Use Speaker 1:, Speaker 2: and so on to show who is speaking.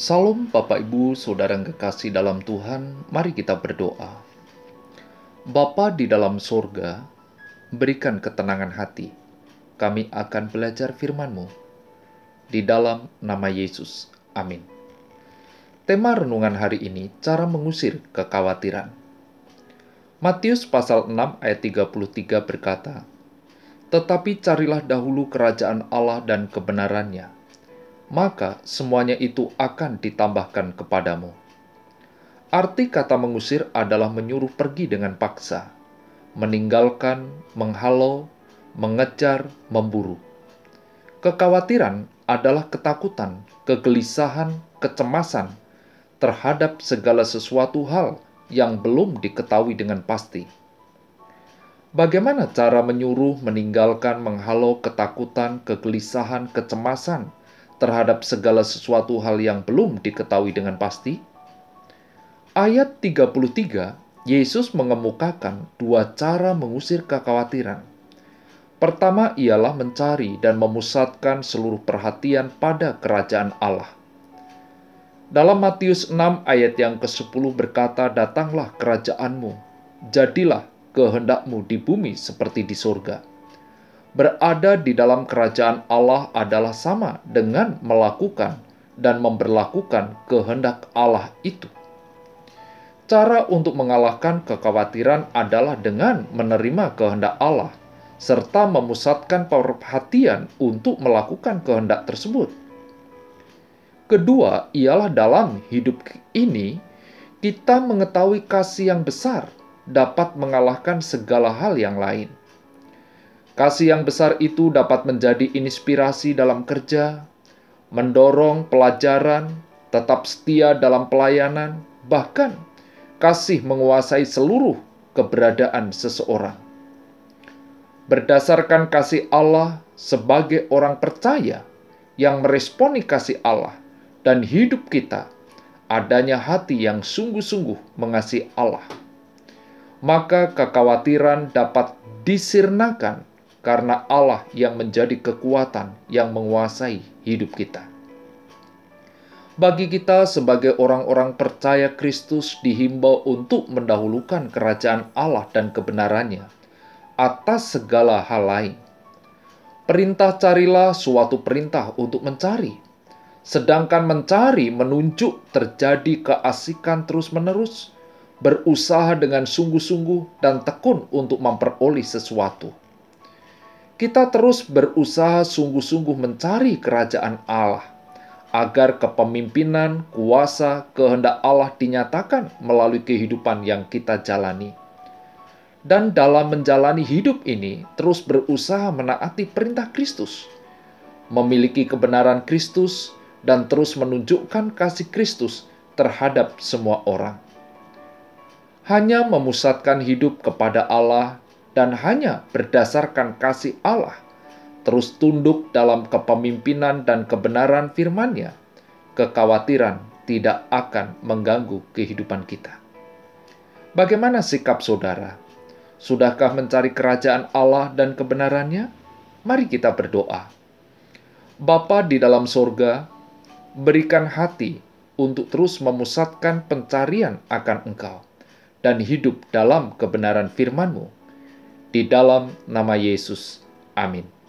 Speaker 1: Salam Bapak Ibu, Saudara yang kekasih dalam Tuhan, mari kita berdoa. Bapa di dalam sorga, berikan ketenangan hati. Kami akan belajar firman-Mu. Di dalam nama Yesus. Amin. Tema renungan hari ini, cara mengusir kekhawatiran. Matius pasal 6 ayat 33 berkata, Tetapi carilah dahulu kerajaan Allah dan kebenarannya, maka semuanya itu akan ditambahkan kepadamu. Arti kata mengusir adalah menyuruh pergi dengan paksa, meninggalkan, menghalau, mengejar, memburu. Kekhawatiran adalah ketakutan, kegelisahan, kecemasan terhadap segala sesuatu hal yang belum diketahui dengan pasti. Bagaimana cara menyuruh, meninggalkan, menghalau ketakutan, kegelisahan, kecemasan terhadap segala sesuatu hal yang belum diketahui dengan pasti? Ayat 33, Yesus mengemukakan dua cara mengusir kekhawatiran. Pertama ialah mencari dan memusatkan seluruh perhatian pada kerajaan Allah. Dalam Matius 6 ayat yang ke-10 berkata, Datanglah kerajaanmu, jadilah kehendakmu di bumi seperti di surga berada di dalam kerajaan Allah adalah sama dengan melakukan dan memperlakukan kehendak Allah itu. Cara untuk mengalahkan kekhawatiran adalah dengan menerima kehendak Allah serta memusatkan perhatian untuk melakukan kehendak tersebut. Kedua, ialah dalam hidup ini kita mengetahui kasih yang besar dapat mengalahkan segala hal yang lain Kasih yang besar itu dapat menjadi inspirasi dalam kerja, mendorong pelajaran, tetap setia dalam pelayanan, bahkan kasih menguasai seluruh keberadaan seseorang. Berdasarkan kasih Allah sebagai orang percaya yang meresponi kasih Allah dan hidup kita, adanya hati yang sungguh-sungguh mengasihi Allah. Maka kekhawatiran dapat disirnakan karena Allah yang menjadi kekuatan yang menguasai hidup kita. Bagi kita sebagai orang-orang percaya Kristus dihimbau untuk mendahulukan kerajaan Allah dan kebenarannya atas segala hal lain. Perintah carilah suatu perintah untuk mencari, sedangkan mencari menunjuk terjadi keasikan terus-menerus, berusaha dengan sungguh-sungguh dan tekun untuk memperoleh sesuatu kita terus berusaha sungguh-sungguh mencari kerajaan Allah, agar kepemimpinan, kuasa, kehendak Allah dinyatakan melalui kehidupan yang kita jalani. Dan dalam menjalani hidup ini, terus berusaha menaati perintah Kristus, memiliki kebenaran Kristus, dan terus menunjukkan kasih Kristus terhadap semua orang. Hanya memusatkan hidup kepada Allah dan hanya berdasarkan kasih Allah, terus tunduk dalam kepemimpinan dan kebenaran firman-Nya, kekhawatiran tidak akan mengganggu kehidupan kita. Bagaimana sikap saudara? Sudahkah mencari kerajaan Allah dan kebenarannya? Mari kita berdoa. Bapa di dalam sorga, berikan hati untuk terus memusatkan pencarian akan Engkau dan hidup dalam kebenaran firman-Mu di dalam nama Yesus. Amin.